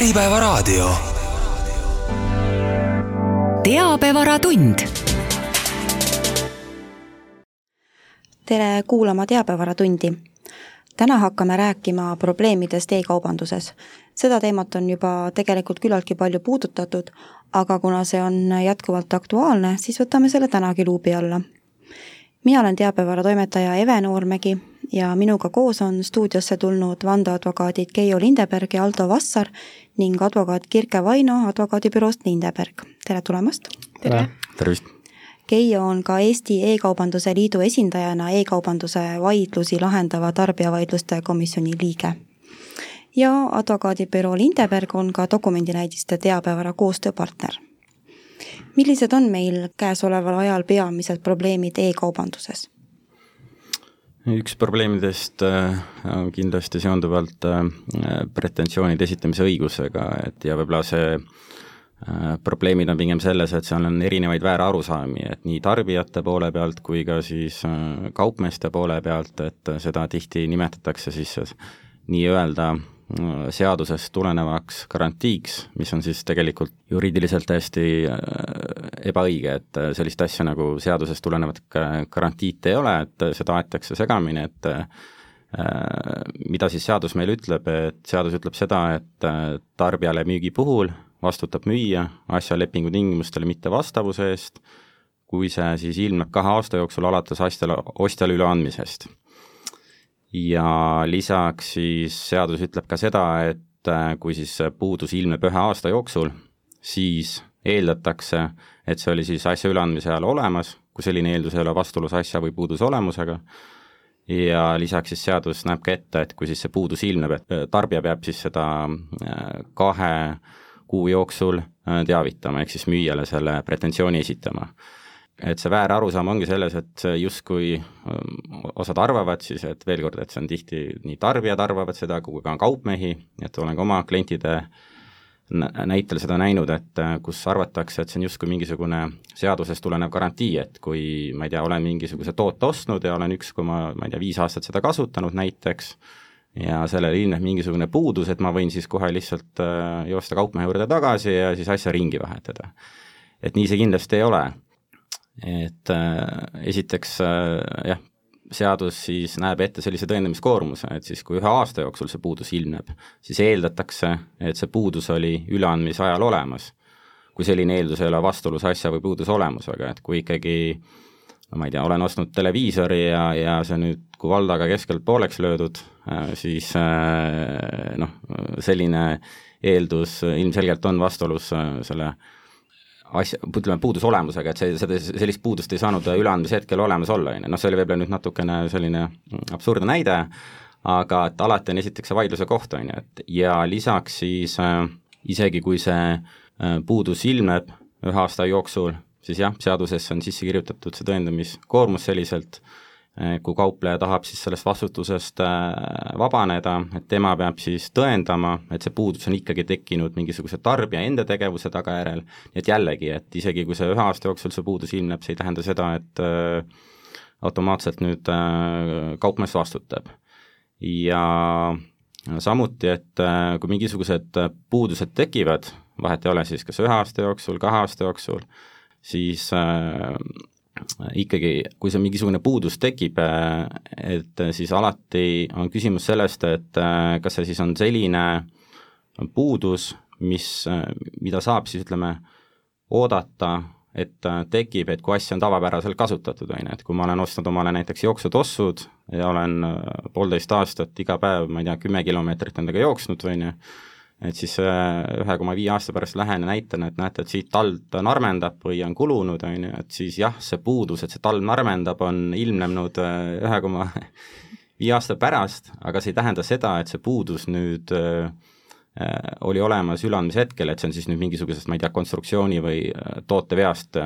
Äripäevaraadio. teabevaratund. tere kuulama Teabevaratundi. täna hakkame rääkima probleemidest e-kaubanduses. seda teemat on juba tegelikult küllaltki palju puudutatud, aga kuna see on jätkuvalt aktuaalne, siis võtame selle tänagi luubi alla. mina olen teabevara toimetaja Eve Noormägi ja minuga koos on stuudiosse tulnud vandeadvokaadid Keijo Lindeberg ja Aldo Vassar ning advokaat Kirke Vaino advokaadibüroost Lindeberg, tere tulemast! tere! tervist! Keijo on ka Eesti E-kaubanduse Liidu esindajana e-kaubanduse vaidlusi lahendava tarbijavaidluste komisjoni liige. ja advokaadibüroo Lindeberg on ka dokumendinäidiste teabevara koostööpartner. millised on meil käesoleval ajal peamised probleemid e-kaubanduses? Üks probleemidest äh, on kindlasti seonduvalt äh, pretensioonide esitamise õigusega, et ja võib-olla see äh, probleemid on pigem selles, et seal on erinevaid väärarusaami, et nii tarbijate poole pealt kui ka siis kaupmeeste poole pealt, et seda tihti nimetatakse siis nii-öelda seadusest tulenevaks garantiiks, mis on siis tegelikult juriidiliselt täiesti äh, ebaõige, et äh, sellist asja nagu seadusest tulenevat garantiit ei ole, et seda aetakse segamini, et äh, mida siis seadus meile ütleb, et seadus ütleb seda, et tarbijale müügi puhul vastutab müüja asja lepingu tingimustele mittevastavuse eest, kui see siis ilmneb kahe aasta jooksul alates asjale, ostjale üleandmisest ja lisaks siis seadus ütleb ka seda, et äh, kui siis puudus ilmneb ühe aasta jooksul, siis eeldatakse, et see oli siis asja üleandmise ajal olemas, kui selline eeldus ei ole vastuolus asja või puuduse olemusega, ja lisaks siis seadus näeb ka ette, et kui siis see puudus ilmneb, et äh, tarbija peab siis seda äh, kahe kuu jooksul teavitama, ehk siis müüjale selle pretensiooni esitama et see väär arusaam ongi selles, et justkui ähm, osad arvavad siis, et veel kord, et see on tihti, nii tarbijad arvavad seda kui ka kaupmehi, et olen ka oma klientide näitel seda näinud, et äh, kus arvatakse, et see on justkui mingisugune seadusest tulenev garantii, et kui ma ei tea, olen mingisuguse toote ostnud ja olen üks koma, ma ei tea, viis aastat seda kasutanud näiteks, ja sellele ilmneb mingisugune puudus, et ma võin siis kohe lihtsalt äh, joosta kaupmehe juurde tagasi ja siis asja ringi vahetada. et nii see kindlasti ei ole et äh, esiteks äh, jah, seadus siis näeb ette sellise tõendamiskoormuse, et siis kui ühe aasta jooksul see puudus ilmneb, siis eeldatakse, et see puudus oli üleandmise ajal olemas. kui selline eeldus ei ole vastuolus asja või puuduse olemusega, et kui ikkagi no ma ei tea, olen ostnud televiisori ja, ja see nüüd kui valdaga keskelt pooleks löödud, äh, siis noh, selline eeldus ilmselgelt on vastuolus selle äh, asja, ütleme puuduse olemusega, et see, seda, sellist puudust ei saanud üleandmise hetkel olemas olla, on ju, noh see oli võib-olla nüüd natukene selline absurdne näide, aga et alati on esiteks see vaidluse koht, on ju, et ja lisaks siis äh, isegi, kui see äh, puudus ilmneb ühe aasta jooksul, siis jah, seadusesse on sisse kirjutatud see tõendamiskoormus selliselt äh,, kui kaupleja tahab siis sellest vastutusest äh, vabaneda, et tema peab siis tõendama, et see puudus on ikkagi tekkinud mingisuguse tarbija enda tegevuse tagajärjel, et jällegi, et isegi kui see ühe aasta jooksul see puudus ilmneb, see ei tähenda seda, et äh, automaatselt nüüd kaupmees vastutab. ja samuti, et kui mingisugused puudused tekivad, vahet ei ole siis kas ühe aasta jooksul, kahe aasta jooksul, siis ikkagi, kui see mingisugune puudus tekib, et siis alati on küsimus sellest, et kas see siis on selline puudus, mis, mida saab siis ütleme, oodata, et tekib, et kui asja on tavapäraselt kasutatud, on ju, et kui ma olen ostnud omale näiteks jooksutossud ja olen poolteist aastat iga päev, ma ei tea, kümme kilomeetrit nendega jooksnud, on ju, et siis äh, ühe koma viie aasta pärast lähen ja näitan, et näete, et siit talv narmendab või on kulunud, on ju, et siis jah, see puudus, et see talv narmendab, on ilmnenud äh, ühe koma viie aasta pärast, aga see ei tähenda seda, et see puudus nüüd äh, oli olemas üleandmise hetkel, et see on siis nüüd mingisugusest, ma ei tea, konstruktsiooni või tooteveast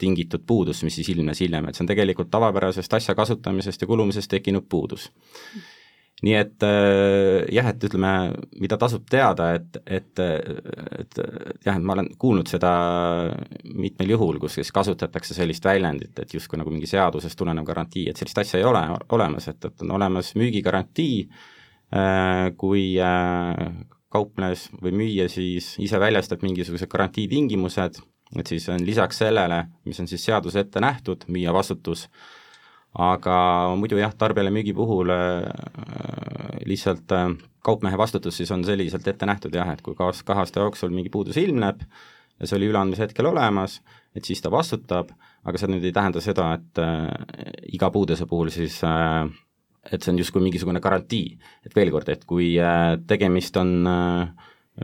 tingitud puudus, mis siis ilmnes hiljem, et see on tegelikult tavapärasest asja kasutamisest ja kulumisest tekkinud puudus nii et äh, jah, et ütleme, mida tasub teada, et, et, et jah, et ma olen kuulnud seda mitmel juhul, kus siis kasutatakse sellist väljendit, et justkui nagu mingi seadusest tulenev garantii, et sellist asja ei ole olemas, et, et on olemas müügigarantii, äh, kui äh, kaupmees või müüja siis ise väljastab mingisugused garantiitingimused, et siis on lisaks sellele, mis on siis seaduse ette nähtud, müüja vastutus, aga muidu jah, tarbijale müügi puhul äh, lihtsalt äh, kaupmehe vastutus siis on selliselt ette nähtud jah, et kui kaas-, kahe aasta jooksul mingi puudus ilmneb ja see oli üleandmise hetkel olemas, et siis ta vastutab, aga see nüüd ei tähenda seda, et äh, iga puuduse puhul siis et see on justkui mingisugune garantii. et veel kord, et kui tegemist on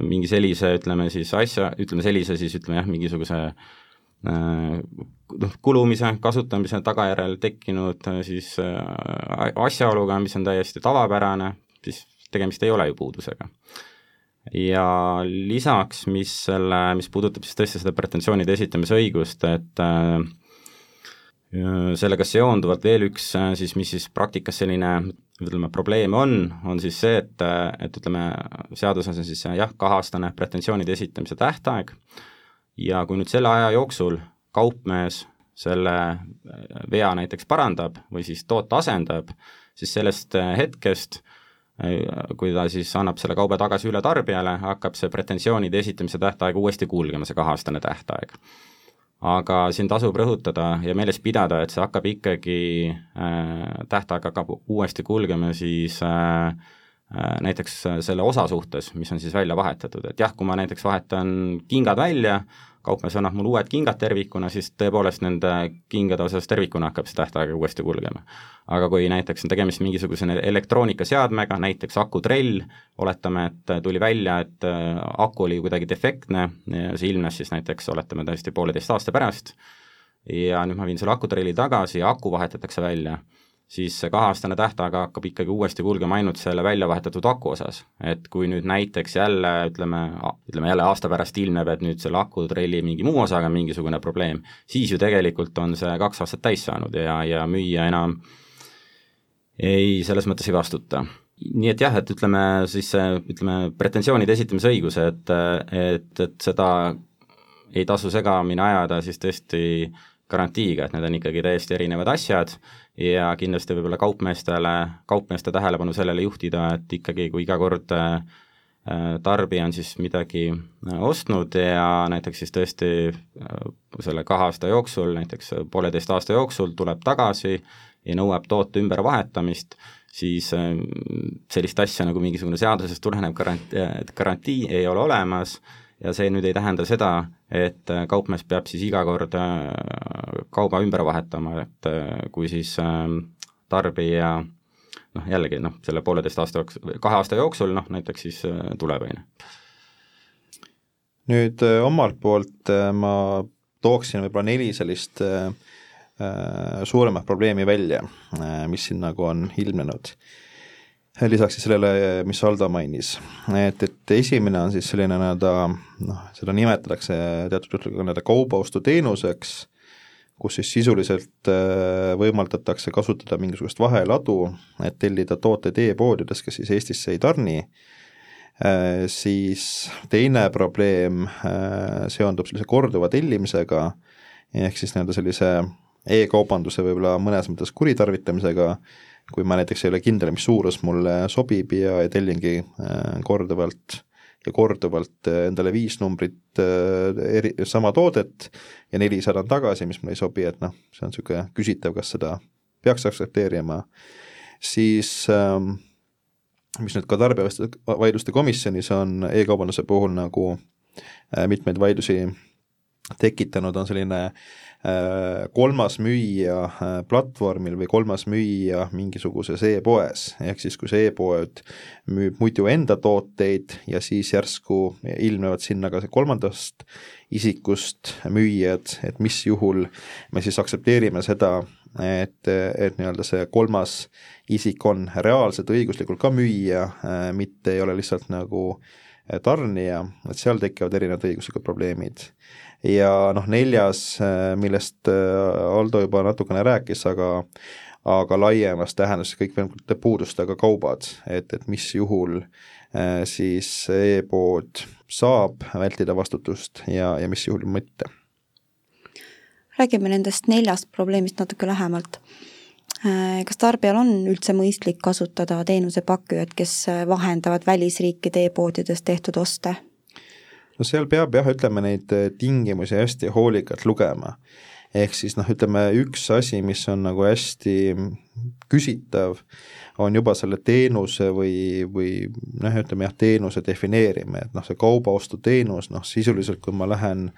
mingi sellise, ütleme siis asja, ütleme sellise siis ütleme jah, mingisuguse äh, noh, kulumise, kasutamise tagajärjel tekkinud siis asjaoluga, mis on täiesti tavapärane, siis tegemist ei ole ju puudusega. ja lisaks, mis selle, mis puudutab siis tõesti seda pretensioonide esitamise õigust, et äh, sellega seonduvalt veel üks siis, mis siis praktikas selline ütleme, probleem on, on siis see, et, et ütleme, seaduses on siis jah, kaheaastane pretensioonide esitamise tähtaeg ja kui nüüd selle aja jooksul kaupmees selle vea näiteks parandab või siis toote asendab, siis sellest hetkest kui ta siis annab selle kauba tagasi üle tarbijale, hakkab see pretensioonide esitamise tähtaeg uuesti kulgema, see kaheaastane tähtaeg. Aga siin tasub rõhutada ja meeles pidada, et see hakkab ikkagi äh,, tähtaeg hakkab uuesti kulgema siis äh, äh, näiteks selle osa suhtes, mis on siis välja vahetatud, et jah, kui ma näiteks vahetan kingad välja, kaupmees annab mulle uued kingad tervikuna, siis tõepoolest nende kingade osas tervikuna hakkab see tähtaeg uuesti kulgema. aga kui näiteks on tegemist mingisuguse elektroonikaseadmega, näiteks akutrell, oletame, et tuli välja, et äh, aku oli kuidagi defektne see ilmnes siis näiteks, oletame tõesti pooleteist aasta pärast, ja nüüd ma viin selle akutrelli tagasi ja aku vahetatakse välja siis see kaheaastane tähtaeg hakkab ikkagi uuesti kulgema ainult selle välja vahetatud aku osas. et kui nüüd näiteks jälle ütleme, ütleme jälle aasta pärast ilmneb, et nüüd selle akutrelli mingi muu osaga on mingisugune probleem, siis ju tegelikult on see kaks aastat täis saanud ja, ja müüja enam ei, selles mõttes ei vastuta nii et jah, et ütleme siis see, ütleme, pretensioonide esitamise õigus, et, et, et seda ei tasu segamini ajada siis tõesti garantiiga, et need on ikkagi täiesti erinevad asjad ja kindlasti võib-olla kaupmeestele, kaupmeeste tähelepanu sellele juhtida, et ikkagi kui iga kord äh, tarbija on siis midagi äh, ostnud ja näiteks siis tõesti äh, selle kahe aasta jooksul, näiteks pooleteist aasta jooksul tuleb tagasi ja nõuab toote ümbervahetamist, siis sellist asja nagu mingisugune seadusest tulenev garantii, garantii ei ole olemas ja see nüüd ei tähenda seda, et äh, kaupmees peab siis iga kord äh, kauba ümber vahetama, et äh, kui siis ähm, tarbija noh, jällegi noh, selle pooleteist aasta jooksul, kahe aasta jooksul noh, näiteks siis tuleb, on ju. nüüd omalt poolt ma tooksin võib-olla neli sellist suuremat probleemi välja, mis siin nagu on ilmnenud lisaks siis sellele, mis Aldo mainis. et, et esimene on siis selline nii-öelda noh, seda nimetatakse teatud juhtudel nii-öelda kaubaostuteenuseks, kus siis sisuliselt äh, võimaldatakse kasutada mingisugust vaheladu, et tellida tooteid e-poodidest, kes siis Eestisse ei tarni, äh, siis teine probleem äh, seondub sellise korduva tellimisega, ehk siis nii-öelda sellise e-kaubanduse võib-olla mõnes mõttes kuritarvitamisega, kui ma näiteks ei ole kindel, mis suurus mulle sobib ja, ja tellingi äh, korduvalt ja korduvalt äh, endale viis numbrit äh, eri, sama toodet ja neli saadan tagasi, mis mulle ei sobi, et noh, see on niisugune küsitav, kas seda peaks aktsepteerima, siis ähm, mis nüüd ka tarbijavaidluste komisjonis on e-kaubanduse puhul nagu mitmeid vaidlusi tekitanud, on selline äh, Äh, kolmas müüja äh, platvormil või kolmas müüja mingisuguses e-poes, ehk siis kui see e-pood müüb muidu enda tooteid ja siis järsku ilmnevad sinna ka see kolmandast isikust müüjad, et mis juhul me siis aktsepteerime seda, et, et nii-öelda see kolmas isik on reaalselt õiguslikult ka müüja, äh, mitte ei ole lihtsalt nagu tarnija, et seal tekivad erinevad õiguslikud probleemid ja noh, neljas, äh, millest äh, Aldo juba natukene rääkis, aga aga laiemas tähenduses kõikvõimalike puudustega kaubad, et, et mis juhul äh, siis e-pood saab vältida vastutust ja, ja mis juhul mitte. räägime nendest neljast probleemist natuke lähemalt. Kas tarbijal on üldse mõistlik kasutada teenusepakkujad, kes vahendavad välisriikide e-poodidest tehtud oste? no seal peab jah, ütleme neid tingimusi hästi hoolikalt lugema ehk siis noh, ütleme üks asi, mis on nagu hästi küsitav, on juba selle teenuse või, või noh, ütleme jah, teenuse defineerimine, et noh, see kaubaostuteenus, noh sisuliselt kui ma lähen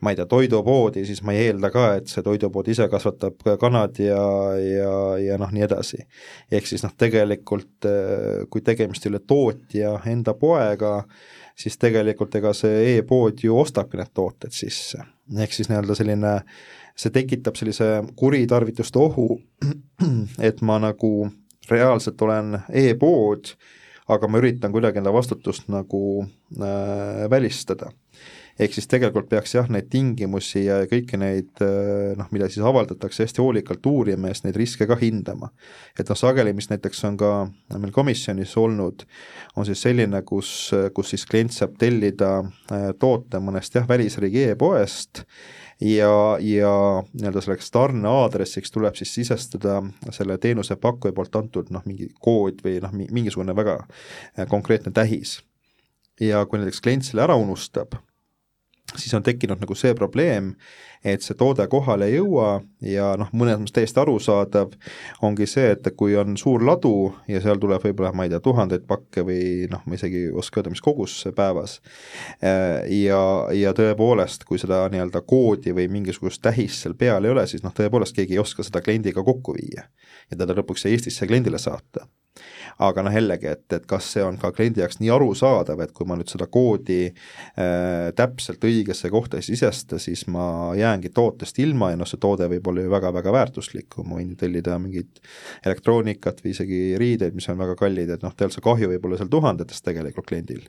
ma ei tea, toidupoodi, siis ma ei eelda ka, et see toidupood ise kasvatab kanad ja, ja, ja noh, nii edasi. ehk siis noh, tegelikult kui tegemist ei ole tootja enda poega, siis tegelikult ega see e-pood ju ostabki need tooted sisse. ehk siis nii-öelda selline see tekitab sellise kuritarvituste ohu, et ma nagu reaalselt olen e-pood, aga ma üritan kuidagi enda vastutust nagu äh, välistada. Ehk siis tegelikult peaks jah, neid tingimusi ja kõiki neid äh, noh, mida siis avaldatakse, hästi hoolikalt uurima ja siis neid riske ka hindama. et noh, sageli, mis näiteks on ka meil komisjonis olnud, on siis selline, kus, kus siis klient saab tellida äh, toote mõnest jah, välisriigi e-poest ja, ja nii-öelda selleks tarneaadressiks tuleb siis sisestada selle teenusepakkuja poolt antud noh, mingi kood või noh, mingisugune väga äh, konkreetne tähis. ja kui näiteks klient selle ära unustab, siis on tekkinud nagu see probleem, et see toode kohale ei jõua ja noh, mõnes mõttes täiesti arusaadav ongi see, et kui on suur ladu ja seal tuleb võib-olla, ma ei tea, tuhandeid pakke või noh, ma isegi ei oska öelda, mis kogus päevas, äh, ja, ja tõepoolest, kui seda nii-öelda koodi või mingisugust tähist seal peal ei ole, siis noh, tõepoolest keegi ei oska seda kliendiga kokku viia ja teda lõpuks Eestisse kliendile saata aga noh, jällegi, et, et kas see on ka kliendi jaoks nii arusaadav, et kui ma nüüd seda koodi äh, täpselt õigesse kohta ei sisesta, siis ma jäängi tootest ilma ja noh, see toode võib olla ju väga-väga väärtuslik, ma võin ju tellida mingit elektroonikat või isegi riideid, mis on väga kallid, et noh, tegelikult see kahju võib olla seal tuhandetes tegelikult kliendil.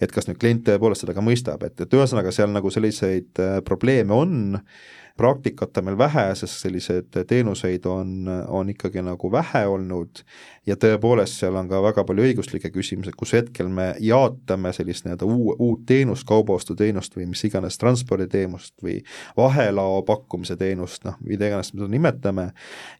et kas nüüd klient tõepoolest seda ka mõistab, et, et ühesõnaga seal nagu selliseid äh, probleeme on, praktikat on meil vähe, sest selliseid teenuseid on, on ikkagi nagu vähe olnud ja tõepoolest, seal on ka väga palju õiguslikke küsimusi, kus hetkel me jaotame sellist nii-öelda uu-, uut teenust, kaubaostuteenust või mis iganes transporditeenust või vahelao pakkumise teenust, noh, mida iganes me seda nimetame,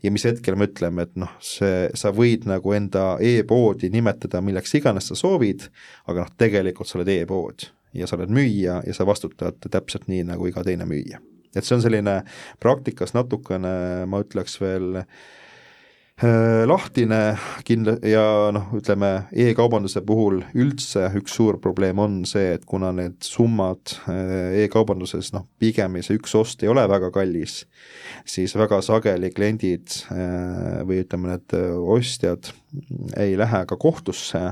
ja mis hetkel me ütleme, et noh, see, sa võid nagu enda e-poodi nimetada milleks iganes sa soovid, aga noh, tegelikult sa oled e-pood ja sa oled müüja ja sa vastutad täpselt nii, nagu iga teine müüja. Et see on selline praktikas natukene, ma ütleks veel lahtine kindla- ja noh, ütleme e-kaubanduse puhul üldse üks suur probleem on see, et kuna need summad äh, e-kaubanduses noh, pigem see üks ost ei ole väga kallis, siis väga sageli kliendid äh, või ütleme, need ostjad ei lähe ka kohtusse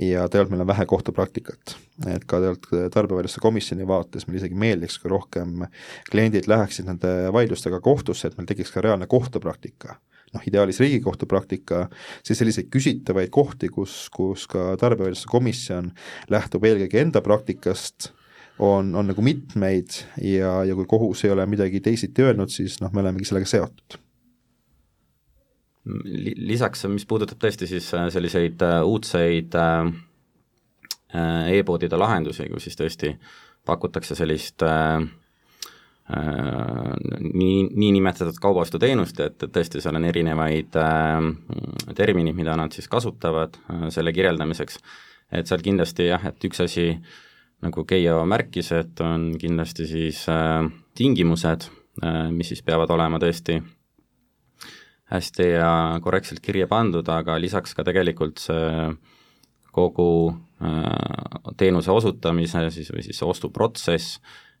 ja tegelikult meil on vähe kohtupraktikat. et ka tegelikult tarbijavaidluste komisjoni vaates meil isegi meeldiks, kui rohkem kliendid läheksid nende vaidlustega kohtusse, et meil tekiks ka reaalne kohtupraktika noh, ideaalis Riigikohtu praktika, siis selliseid küsitavaid kohti, kus, kus ka tarbijavaidluste komisjon lähtub eelkõige enda praktikast, on, on nagu mitmeid ja, ja kui kohus ei ole midagi teisiti öelnud, siis noh, me olemegi sellega seotud. Lisaks, mis puudutab tõesti siis äh, selliseid äh, uudseid äh, e-poodide lahendusi, kus siis tõesti pakutakse sellist nii, niinimetatud kaubaostuteenust, et tõesti seal on erinevaid terminid, mida nad siis kasutavad selle kirjeldamiseks, et seal kindlasti jah, et üks asi, nagu Keijo märkis, et on kindlasti siis tingimused, mis siis peavad olema tõesti hästi ja korrektselt kirja pandud, aga lisaks ka tegelikult see kogu äh, teenuse osutamise siis või siis ostuprotsess,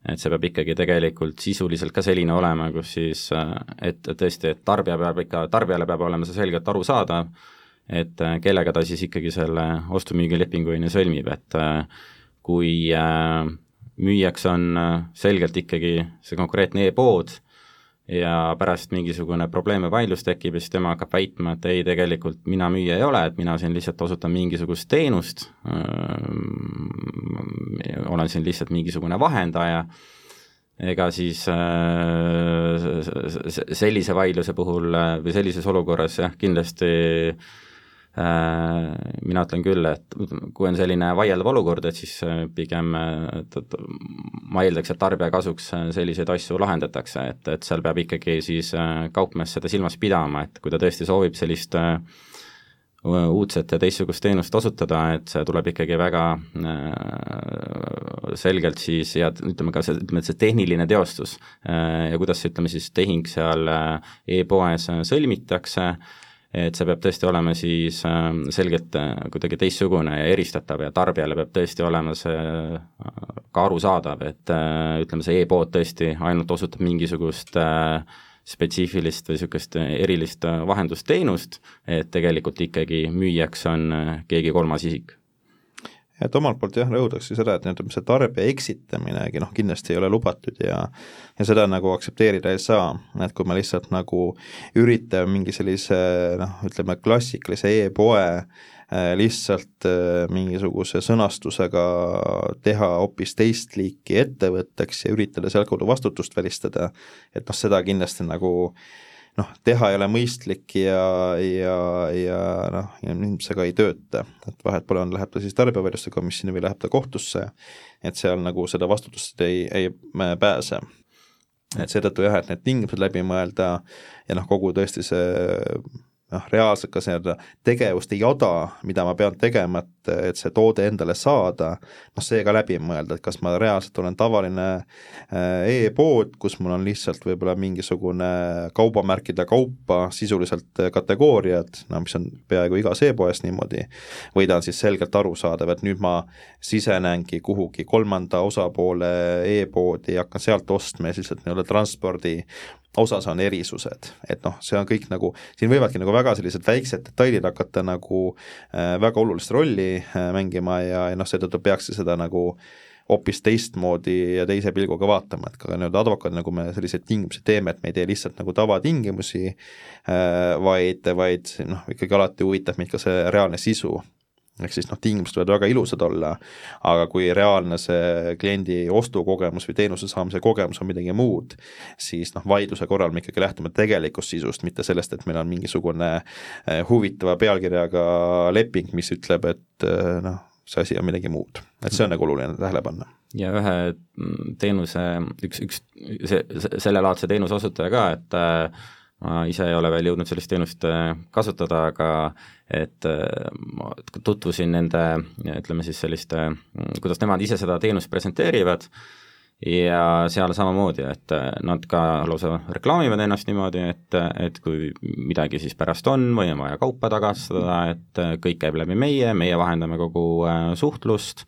et see peab ikkagi tegelikult sisuliselt ka selline olema, kus siis, äh, et tõesti, et tarbija peab ikka, tarbijale peab olema see selgelt arusaadav, et äh, kellega ta siis ikkagi selle ostu-müügilepingu on ju sõlmib, et kui müüjaks on selgelt ikkagi see konkreetne e-pood, ja pärast mingisugune probleem või vaidlus tekib ja siis tema hakkab väitma, et ei, tegelikult mina müüja ei ole, et mina siin lihtsalt osutan mingisugust teenust, olen siin lihtsalt mingisugune vahendaja, ega siis sellise vaidluse puhul või sellises olukorras jah, kindlasti Äh, mina ütlen küll, et kui on selline vaieldav olukord, et siis äh, pigem et ma eeldaks, et tarbija kasuks äh, selliseid asju lahendatakse, et, et seal peab ikkagi siis kaupmees seda silmas pidama, et kui ta tõesti soovib sellist uudset ja teistsugust teenust osutada, et see tuleb ikkagi väga selgelt siis ja ütleme ka see, ütleme, et see tehniline teostus ja kuidas see, ütleme siis tehing seal e-poes sõlmitakse, et see peab tõesti olema siis äh, selgelt äh, kuidagi teistsugune ja eristatav ja tarbijale peab tõesti olema see äh, ka arusaadav, et ütleme, see e-pood tõesti ainult osutab mingisugust spetsiifilist või niisugust erilist vahendusteenust, et tegelikult ikkagi müüjaks on keegi kolmas isik et omalt poolt jah, rõhutaks seda, et nii-öelda see tarbija eksitaminegi noh, kindlasti ei ole lubatud ja ja seda nagu aktsepteerida ei saa, et kui me lihtsalt nagu üritame mingi sellise noh, ütleme klassikalise e-poe äh, lihtsalt äh, mingisuguse sõnastusega teha hoopis teist liiki ettevõtteks ja üritada sealtkaudu vastutust välistada, et noh, seda kindlasti nagu äh, noh, teha ei ole mõistlik ja, ja, ja noh, ka ei tööta, et vahet pole, on, läheb ta siis tarbijavaidluste komisjoni või läheb ta kohtusse, et seal nagu seda vastutust ei, ei pääse. et seetõttu jah, et need tingimused läbi mõelda ja noh, kogu tõesti see noh, reaalselt ka seda tegevuste jada, mida ma pean tegema, et, et see toode endale saada, noh, see ka läbi mõelda, et kas ma reaalselt olen tavaline äh, e-pood, kus mul on lihtsalt võib-olla mingisugune kaubamärkide kaupa sisuliselt kategooriad, no mis on peaaegu igas e-poes niimoodi, või ta on siis selgelt arusaadav, et nüüd ma sisenengi kuhugi kolmanda osapoole e-poodi ja hakkan sealt ostma ja siis lihtsalt nii-öelda transpordi osas on erisused, et noh, see on kõik nagu, siin võivadki nagu väga sellised väiksed detailid hakata nagu äh, väga olulist rolli äh, mängima ja, ja noh, seetõttu peaks seda nagu hoopis teistmoodi ja teise pilguga vaatama, et ka nii-öelda advokaat, nagu me selliseid tingimusi teeme, et me ei tee lihtsalt nagu tavatingimusi äh,, vaid, vaid noh, ikkagi alati huvitab meid ka see reaalne sisu ehk siis noh, tingimused võivad väga ilusad olla, aga kui reaalne see kliendi ostukogemus või teenuse saamise kogemus on midagi muud, siis noh, vaidluse korral me ikkagi lähtume tegelikust sisust, mitte sellest, et meil on mingisugune eh, huvitava pealkirjaga leping, mis ütleb, et eh, noh, see asi on midagi muud, et see on nagu oluline tähele panna. Ja ühe teenuse, üks, üks see, sellelaadse teenuse osutaja ka, et äh, ma ise ei ole veel jõudnud sellist teenust äh, kasutada, aga et äh, ma tutvusin nende, ütleme siis selliste, kuidas nemad ise seda teenust presenteerivad. Ja seal samamoodi, et äh, nad ka lausa reklaamivad ennast niimoodi, et, et kui midagi siis pärast on või on vaja kaupa tagastada, et kõik käib läbi meie, meie vahendame kogu suhtlust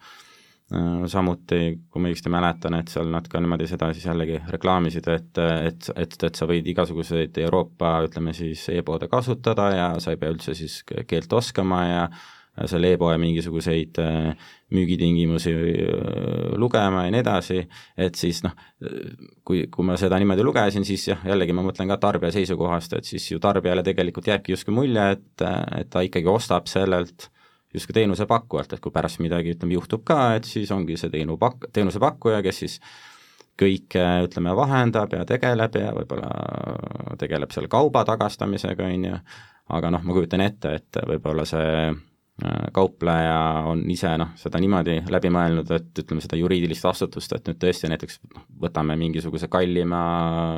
samuti, kui ma õigesti mäletan, et seal nad ka niimoodi seda siis jällegi reklaamisid, et, et, et, et sa võid igasuguseid Euroopa, ütleme siis e-poode kasutada ja sa ei pea üldse siis keelt oskama ja selle e-poe mingisuguseid äh, müügitingimusi äh, lugema ja nii edasi, et siis noh, kui, kui ma seda niimoodi lugesin, siis jah, jällegi ma mõtlen ka tarbija seisukohast, et siis ju tarbijale tegelikult jääbki justkui mulje, et, et ta ikkagi ostab sellelt justkui teenusepakkujalt, et kui pärast midagi, ütleme, juhtub ka, et siis ongi see teenu pak-, teenusepakkuja, kes siis kõike, ütleme, vahendab ja tegeleb ja võib-olla tegeleb seal kauba tagastamisega, on ju, aga noh, ma kujutan ette, et võib-olla see äh, kaupleja on ise noh, seda niimoodi läbi mõelnud, et ütleme, seda juriidilist vastutust, et nüüd tõesti näiteks noh, võtame mingisuguse kallima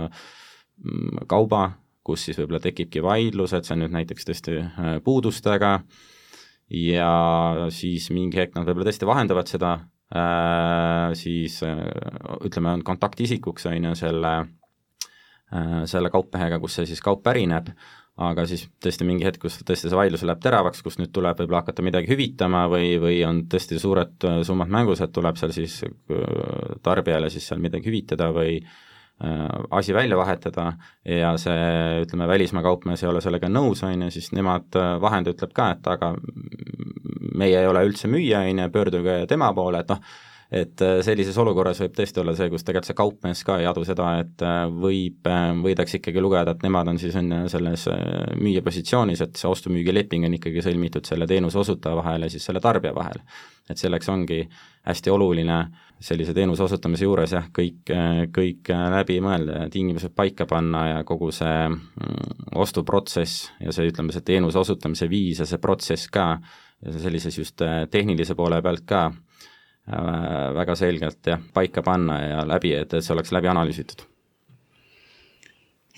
mm, kauba, kus siis võib-olla tekibki vaidlus, et see on nüüd näiteks tõesti äh, puudustega äh,, ja siis mingi hetk nad võib-olla tõesti vahendavad seda äh,, siis äh, ütleme, on kontaktisikuks, on ju, selle äh,, selle kauppmehega, kus see siis kaup pärineb, aga siis tõesti mingi hetk, kus tõesti see vaidlus läheb teravaks, kus nüüd tuleb võib-olla hakata midagi hüvitama või, või on tõesti suured summad mängus, et tuleb seal siis tarbijale siis seal midagi hüvitada või Äh, asi välja vahetada ja see, ütleme, välismaa kaupmees ei ole sellega nõus, on ju, siis nemad, äh, vahendaja ütleb ka, et aga meie ei ole üldse müüja, on ju, pöörduge tema poole, et noh, et äh, sellises olukorras võib tõesti olla see, kus tegelikult see kaupmees ka ei adu seda, et äh, võib, äh, võidakse ikkagi lugeda, et nemad on siis, on ju, selles müüja positsioonis, et see ostu-müügileping on ikkagi sõlmitud selle teenuse osutaja vahel ja siis selle tarbija vahel. et selleks ongi hästi oluline sellise teenuse osutamise juures jah, kõik, kõik läbi mõelda ja tingimused paika panna ja kogu see mm, ostuprotsess ja see, ütleme, see teenuse osutamise viis ja see protsess ka, sellises just tehnilise poole pealt ka Äh, väga selgelt jah, paika panna ja läbi, et, et see oleks läbi analüüsitud.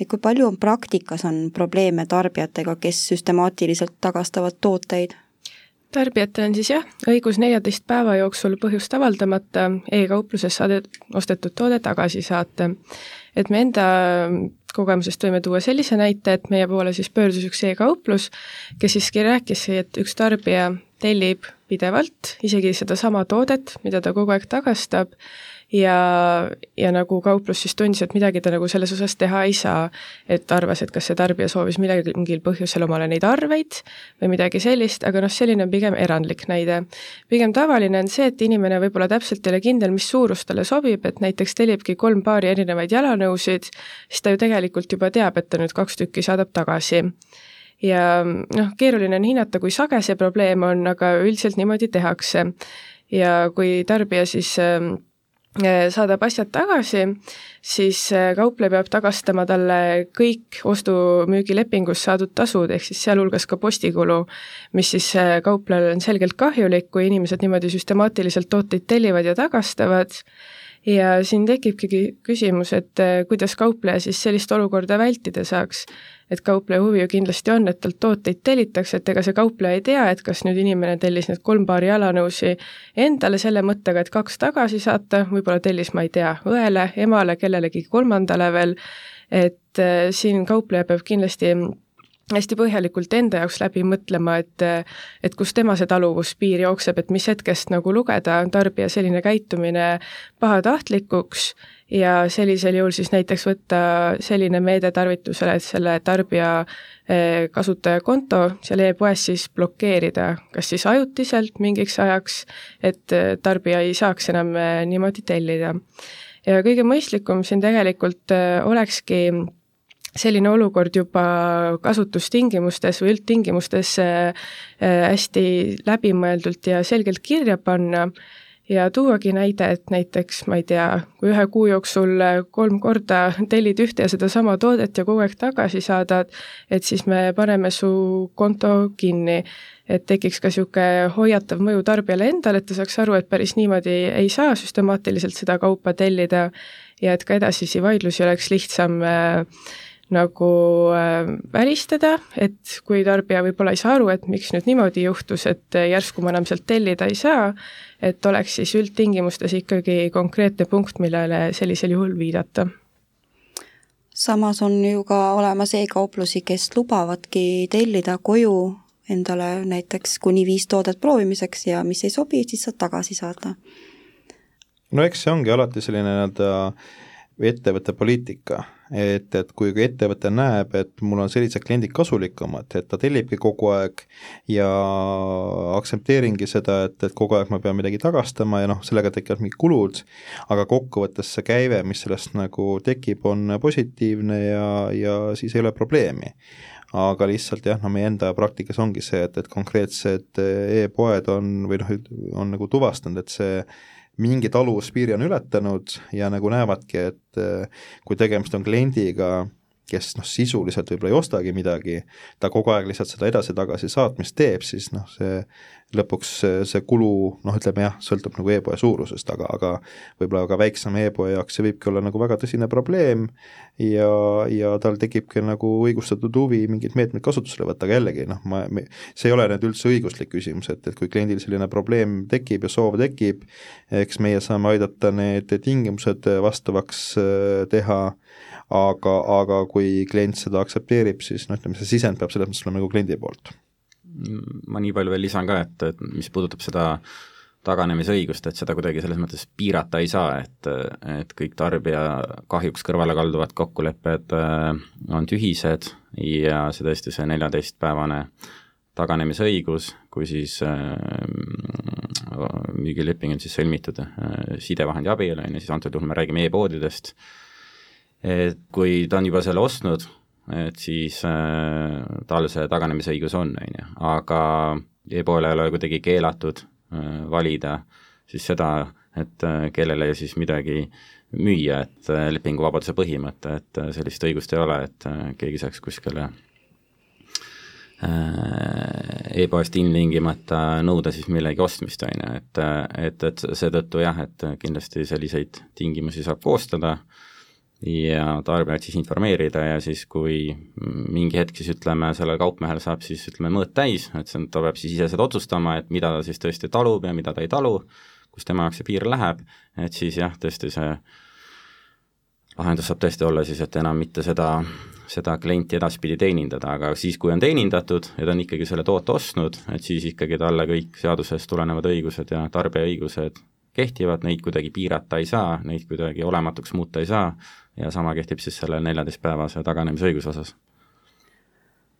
et kui palju on praktikas, on probleeme tarbijatega, kes süstemaatiliselt tagastavad tooteid? Tarbijatel on siis jah, õigus neljateist päeva jooksul põhjust avaldamata e-kaupluses saadet, ostetud toode tagasi saata. et me enda kogemusest võime tuua sellise näite, et meie poole siis pöördus üks e-kauplus, kes siiski rääkis, et üks tarbija tellib pidevalt, isegi sedasama toodet, mida ta kogu aeg tagastab, ja, ja nagu kauplus siis tundis, et midagi ta nagu selles osas teha ei saa. et arvas, et kas see tarbija soovis millegi, mingil põhjusel omale neid arveid või midagi sellist, aga noh, selline on pigem erandlik näide. pigem tavaline on see, et inimene võib-olla täpselt ei ole kindel, mis suurus talle sobib, et näiteks tellibki kolm paari erinevaid jalanõusid, siis ta ju tegelikult juba teab, et ta nüüd kaks tükki saadab tagasi ja noh, keeruline on hinnata, kui sage see probleem on, aga üldiselt niimoodi tehakse. ja kui tarbija siis ähm, äh, saadab asjad tagasi, siis äh, kaupleja peab tagastama talle kõik ostu-müügilepingus saadud tasud, ehk siis sealhulgas ka postikulu, mis siis äh, kauplejale on selgelt kahjulik, kui inimesed niimoodi süstemaatiliselt tooteid tellivad ja tagastavad. Ja siin tekibki küsimus, et kuidas kaupleja siis sellist olukorda vältida saaks et kaupleja huvi ju kindlasti on, et talt tooteid tellitakse, et ega see kaupleja ei tea, et kas nüüd inimene tellis need kolm paari jalanõusi endale selle mõttega, et kaks tagasi saata, võib-olla tellis, ma ei tea, õele, emale, kellelegi kolmandale veel, et äh, siin kaupleja peab kindlasti hästi põhjalikult enda jaoks läbi mõtlema, et et kus tema see taluvuspiir jookseb, et mis hetkest nagu lugeda tarbija selline käitumine pahatahtlikuks ja sellisel juhul siis näiteks võtta selline meede tarvitusele, et selle tarbija eh, kasutajakonto seal e-poes siis blokeerida, kas siis ajutiselt mingiks ajaks, et eh, tarbija ei saaks enam eh, niimoodi tellida. ja kõige mõistlikum siin tegelikult olekski selline olukord juba kasutustingimustes või üldtingimustes hästi läbimõeldult ja selgelt kirja panna ja tuuagi näide, et näiteks ma ei tea, kui ühe kuu jooksul kolm korda tellid ühte ja sedasama toodet ja kogu aeg tagasi saadad, et siis me paneme su konto kinni. et tekiks ka niisugune hoiatav mõju tarbijale endale, et ta saaks aru, et päris niimoodi ei saa süstemaatiliselt seda kaupa tellida ja et ka edasisi vaidlusi oleks lihtsam äh, nagu äh, välistada, et kui tarbija võib-olla ei saa aru, et miks nüüd niimoodi juhtus, et äh, järsku ma enam sealt tellida ei saa, et oleks siis üldtingimustes ikkagi konkreetne punkt, millele sellisel juhul viidata. samas on ju ka olemas e-kauplusi, kes lubavadki tellida koju endale näiteks kuni viis toodet proovimiseks ja mis ei sobi, siis saad tagasi saata. no eks see ongi alati selline nii-öelda ettevõtte poliitika et, et kui ettevõte näeb, et mul on sellised kliendid kasulikumad, et ta tellibki kogu aeg ja aktsepteeringi seda, et, et kogu aeg ma pean midagi tagastama ja noh, sellega tekivad mingid kulud, aga kokkuvõttes see käive, mis sellest nagu tekib, on positiivne ja, ja siis ei ole probleemi. Aga lihtsalt jah, no meie enda praktikas ongi see, et, et konkreetsed e-poed on või noh, on nagu tuvastanud, et see mingi taluvuspiiri on ületanud ja nagu näevadki, et eh, kui tegemist on kliendiga, kes noh, sisuliselt võib-olla ei ostagi midagi, ta kogu aeg lihtsalt seda edasi-tagasi saatmist teeb, siis noh, see lõpuks see, kulu noh, ütleme jah, sõltub nagu e-poe suurusest, aga, aga võib-olla ka väiksema e-poe jaoks see võibki olla nagu väga tõsine probleem ja, ja tal tekibki nagu õigustatud huvi mingeid meetmeid kasutusele võtta, aga jällegi noh, ma, see ei ole nüüd üldse õiguslik küsimus, et, et kui kliendil selline probleem tekib ja soov tekib, eks meie saame aidata need tingimused vastavaks äh, teha, aga, aga kui klient seda aktsepteerib, siis noh, ütleme see sisend peab selles mõttes olema nagu kliendi poolt. Ma nii palju veel lisan ka, et, et mis puudutab seda taganemisõigust, et seda kuidagi selles mõttes piirata ei saa, et, et kõik tarbija kahjuks kõrvale kalduvad kokkulepped äh, on tühised ja see tõesti, see neljateistpäevane taganemisõigus, kui siis müügileping on siis sõlmitud sidevahendi abil, on ju, siis antud juhul me räägime e-poodidest, et kui ta on juba selle ostnud, et siis äh, tal see taganemisõigus on, on ju, aga e-poole ei ole kuidagi keelatud äh, valida siis seda, et äh, kellele siis midagi müüa, et äh, lepinguvabaduse põhimõte, et äh, sellist õigust ei ole, et äh, keegi saaks kuskile äh, e-poest ilmtingimata nõuda siis millegi ostmist, on ju, et, et, et seetõttu jah, et kindlasti selliseid tingimusi saab koostada. äh, ja tarbijat siis informeerida ja siis, kui mingi hetk siis ütleme, sellel kaupmehel saab siis ütleme mõõt täis, et see on, ta peab siis ise seda otsustama, et mida ta siis tõesti talub ja mida ta ei talu, kus tema jaoks see piir läheb, et siis jah, tõesti see lahendus saab tõesti olla siis, et enam mitte seda, seda klienti edaspidi teenindada, aga siis, kui on teenindatud ja ta on ikkagi selle toote ostnud, et siis ikkagi talle kõik seadusest tulenevad õigused ja tarbija õigused kehtivad, neid kuidagi piirata ei saa, neid kuidagi olematuks muuta ei saa ja sama kehtib siis selle neljateistpäevase taganemisõiguse osas.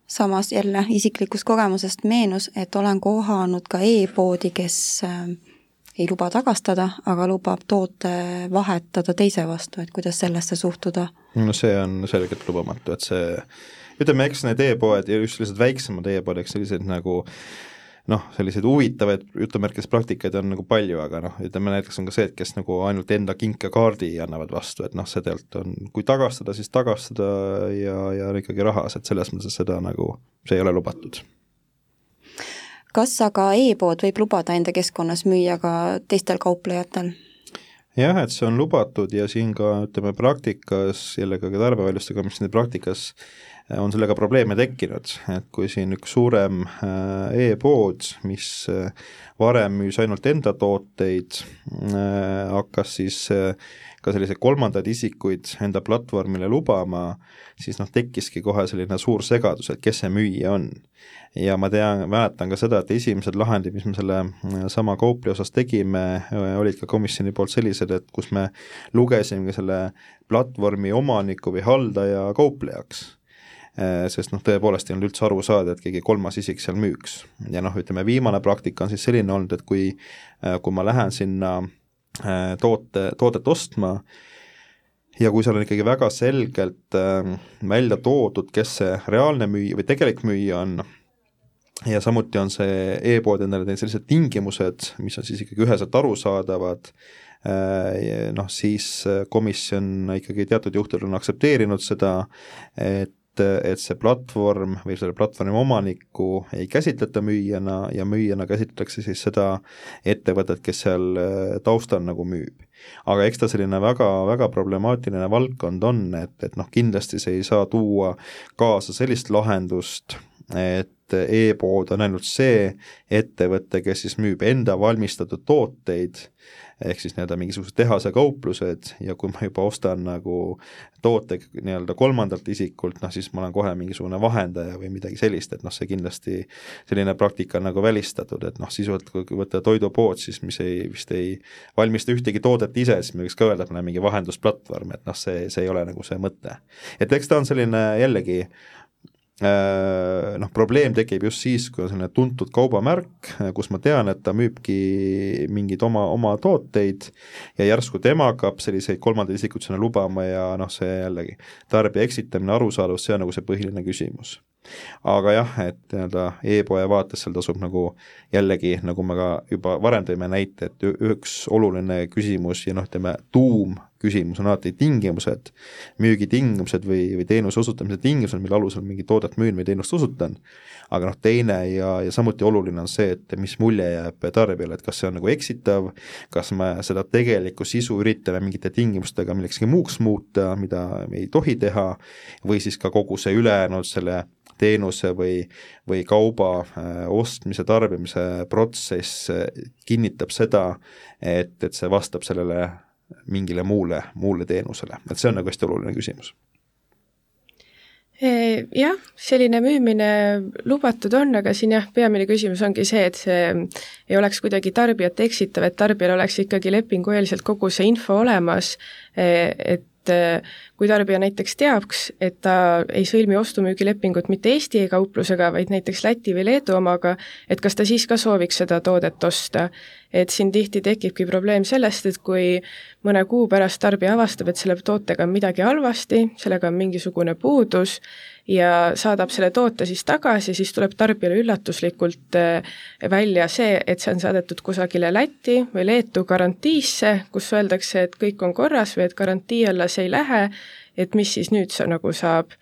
samas jälle isiklikust kogemusest meenus, et olen kohanud ka e-poodi, kes äh, ei luba tagastada, aga lubab toote vahetada teise vastu, et kuidas sellesse suhtuda? no see on selgelt lubamatu, et see ütleme, eks need e-poed ja just sellised väiksemad e-poed, eks sellised nagu äh, noh, selliseid huvitavaid jutumärkides praktikaid on nagu palju, aga noh, ütleme näiteks on ka see, et kes nagu ainult enda kinkekaardi annavad vastu, et noh, see tegelikult on, kui tagastada, siis tagastada ja, ja on ikkagi rahas, et selles mõttes seda nagu, see ei ole lubatud. kas aga e-pood võib lubada enda keskkonnas müüa ka teistel kauplejatel? jah, et see on lubatud ja siin ka ütleme praktikas, jällegi ka tarbevaljuste komisjoni praktikas on sellega probleeme tekkinud, et kui siin üks suurem äh, e-pood, mis äh, varem müüs ainult enda tooteid, äh, hakkas siis ka selliseid kolmandaid isikuid enda platvormile lubama, siis noh, tekkiski kohe selline suur segadus, et kes see müüja on. ja ma tean, mäletan ka seda, et esimesed lahendid, mis me selle sama Coopli osas tegime, olid ka komisjoni poolt sellised, et kus me lugesime selle platvormi omaniku või haldaja kauplejaks Äh, sest noh, tõepoolest ei olnud üldse aru saada, et keegi kolmas isik seal müüks. ja noh, ütleme viimane praktika on siis selline olnud, et kui, äh, kui ma lähen sinna äh, toote, toodet ostma, ja kui seal on ikkagi väga selgelt välja toodud, kes see reaalne müüja või tegelik müüja on, ja samuti on see e-pood endale teinud sellised tingimused, mis on siis ikkagi üheselt arusaadavad, noh siis komisjon ikkagi teatud juhtudel on aktsepteerinud seda, et et see platvorm või selle platvormi omanikku ei käsitleta müüjana ja müüjana käsitletakse siis seda ettevõtet, kes seal äh, taustal nagu müüb. aga eks ta selline väga, väga problemaatiline valdkond on, et, et noh, kindlasti see ei saa tuua kaasa sellist lahendust, et e-pood on ainult see ettevõte, kes siis müüb enda valmistatud tooteid ehk siis nii-öelda mingisugused tehase kauplused ja kui ma juba ostan nagu toote nii-öelda kolmandalt isikult, noh siis ma olen kohe mingisugune vahendaja või midagi sellist, et noh, see kindlasti selline praktika on nagu välistatud, et noh, sisuliselt kui võtta toidupood, siis mis ei, vist ei valmista ühtegi toodet ise, siis me võiks ka öelda, et me oleme mingi vahendusplatvorm, et noh, see, see ei ole nagu see mõte. et eks ta on selline jällegi Äh, noh, probleem tekib just siis, kui on selline tuntud kaubamärk, kus ma tean, et ta müübki mingeid oma, oma tooteid ja järsku tema hakkab selliseid kolmandaid isikuid sinna lubama ja noh, see jällegi tarbija eksitamine, arusaadavus, see on nagu see põhiline küsimus. Aga jah, et nii-öelda e-poe vaates seal tasub nagu jällegi, nagu me ka juba varem tõime näite, et üks oluline küsimus ja noh, ütleme tuum küsimus on alati tingimused, müügitingimused või, või teenuse osutamise tingimused, mille alusel mingi toodet müün või teenust osutan, aga noh, teine ja, ja samuti oluline on see, et mis mulje jääb tarbijale, et kas see on nagu eksitav, kas me seda tegelikku sisu üritame mingite tingimustega millekski muuks muuta, mida me ei tohi teha, või siis ka kogu see ülejäänud selle teenuse või, või kauba äh, ostmise, tarbimise protsess äh, kinnitab seda, et, et see vastab sellele mingile muule, muule teenusele, et see on nagu hästi oluline küsimus. Jah, selline müümine lubatud on, aga siin jah, peamine küsimus ongi see, et see ei oleks kuidagi tarbijat eksitav, et tarbijal oleks ikkagi lepingueelselt kogu see info olemas, et kui tarbija näiteks teaks, et ta ei sõlmi ostu-müügilepingut mitte Eesti e-kauplusega, vaid näiteks Läti või Leedu omaga, et kas ta siis ka sooviks seda toodet osta. et siin tihti tekibki probleem sellest, et kui mõne kuu pärast tarbija avastab, et selle tootega on midagi halvasti, sellega on mingisugune puudus, ja saadab selle toote siis tagasi, siis tuleb tarbijale üllatuslikult äh, välja see, et see on saadetud kusagile Lätti või Leetu garantiisse, kus öeldakse, et kõik on korras või et garantii alla see ei lähe, et mis siis nüüd see nagu saab.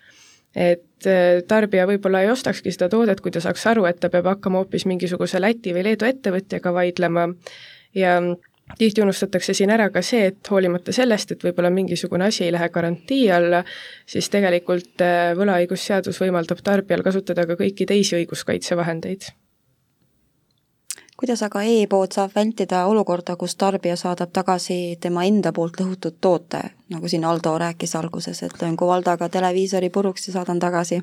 et äh, tarbija võib-olla ei ostakski seda toodet, kui ta saaks aru, et ta peab hakkama hoopis mingisuguse Läti või Leedu ettevõtjaga vaidlema ja tihti unustatakse siin ära ka see, et hoolimata sellest, et võib-olla mingisugune asi ei lähe garantii alla, siis tegelikult äh, võlaõigusseadus võimaldab tarbijal kasutada ka kõiki teisi õiguskaitsevahendeid. Kuidas aga e-pood saab vältida olukorda, kus tarbija saadab tagasi tema enda poolt lõhutud toote, nagu siin Aldo rääkis alguses, et löön Kovaldaga televiisori puruks ja saadan tagasi?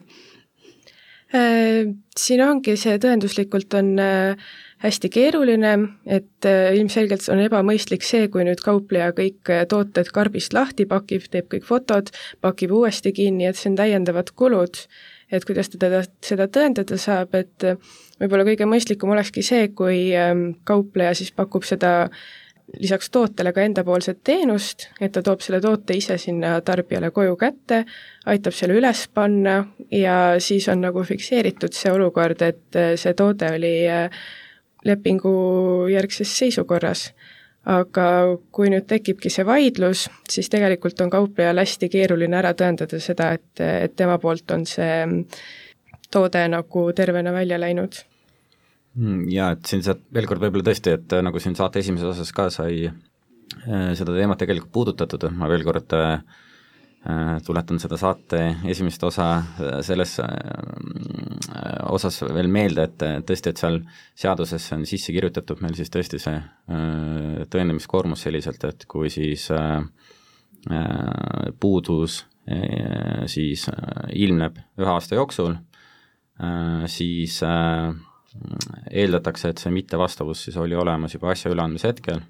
Äh, siin ongi see tõenduslikult on äh, hästi keeruline, et äh, ilmselgelt on ebamõistlik see, kui nüüd kaupleja kõik tooted karbist lahti pakib, teeb kõik fotod, pakib uuesti kinni, et see on täiendavad kulud. Et kuidas teda, seda tõendada saab, et äh, võib-olla kõige mõistlikum olekski see, kui ähm, kaupleja siis pakub seda lisaks tootele ka endapoolset teenust, et ta toob selle toote ise sinna tarbijale koju kätte, aitab selle üles panna ja siis on nagu fikseeritud see olukord, et see toode oli lepingu järgses seisukorras. Aga kui nüüd tekibki see vaidlus, siis tegelikult on kauplejal hästi keeruline ära tõendada seda, et, et tema poolt on see toode nagu tervena välja läinud. Hmm, jaa, et siin saab veel kord võib-olla tõesti, et nagu siin saate esimeses osas ka sai äh, seda teemat tegelikult puudutatud, ma veel kord äh, Äh, tuletan seda saate esimest osa äh, selles äh, osas veel meelde, et tõesti, et seal seadusesse on sisse kirjutatud meil siis tõesti see tõendamiskoormus selliselt, et kui siis puudus siis ilmneb ühe aasta jooksul, siis eeldatakse, et see mittevastavus siis oli olemas juba asja üleandmise hetkel.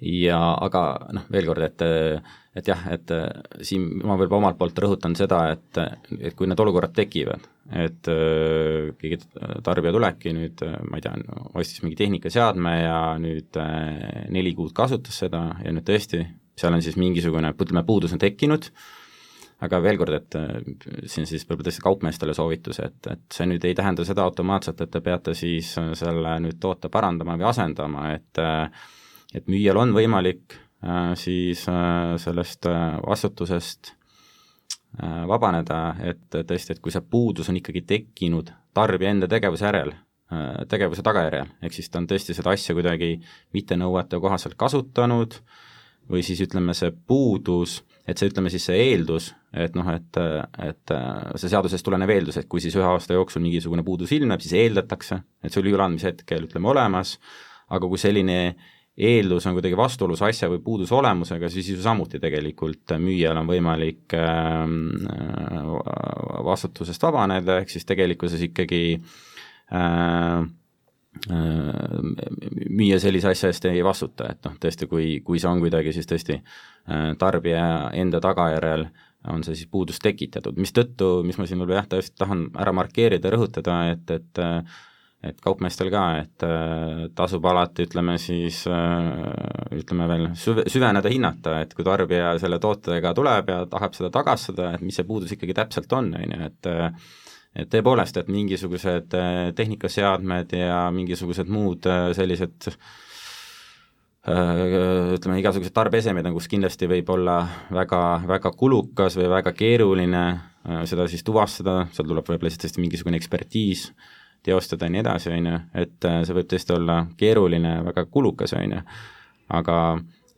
Ja aga noh, veel kord, et et jah, et äh, siin ma võib-olla omalt poolt rõhutan seda, et, et kui need olukorrad tekivad, et äh, keegi tarbija tulebki nüüd, äh, ma ei tea, ostis mingi tehnikaseadme ja nüüd neli kuud kasutas seda ja nüüd tõesti, seal on siis mingisugune, ütleme, puudus on tekkinud, aga veel kord, et siin siis võib-olla tõesti kaupmeestele soovitus, et, et see nüüd ei tähenda seda automaatselt, et te peate siis selle nüüd toote parandama või asendama, et et müüjal on võimalik Äh, siis äh, sellest äh, vastutusest vabaneda, et tõesti, et kui see puudus on ikkagi tekkinud tarbija enda tegevuse järel, tegevuse tagajärjel, ehk siis ta on tõesti seda asja kuidagi mittenõuete kohaselt kasutanud või siis ütleme, see puudus, et see, ütleme siis see eeldus, et noh, et, et see seadusest tulenev eeldus, et kui siis ühe aasta jooksul mingisugune puudus ilmneb, siis eeldatakse, et see oli üleandmise hetkel, ütleme, olemas, aga kui selline eeldus on kuidagi vastuolus asja või puuduse olemusega, siis ju samuti tegelikult müüjal on võimalik ähm, äh, vastutusest vabaneda, ehk siis tegelikkuses ikkagi äh, äh, müüja sellise asja eest ei vastuta, et noh, tõesti, kui, kui see on kuidagi siis tõesti äh, tarbija enda tagajärjel on see siis puudus tekitatud, mistõttu, mis ma siin võib-olla jah, tõesti tahan ära markeerida, rõhutada, et, et et kaupmeestel ka, et äh, tasub alati, ütleme siis äh,, ütleme veel süve, süveneda, hinnata, et kui tarbija selle tootega tuleb ja tahab seda tagastada, et mis see puudus ikkagi täpselt on, on ju, et äh, et tõepoolest, et mingisugused tehnikaseadmed ja mingisugused muud sellised ütleme, igasugused tarbeesemed on, kus kindlasti võib olla väga, väga kulukas või väga keeruline seda siis tuvastada, seal tuleb võib-olla tõesti mingisugune ekspertiis teostada ja nii edasi, on ju, et äh, see võib tõesti olla keeruline, väga kulukas, on ju, aga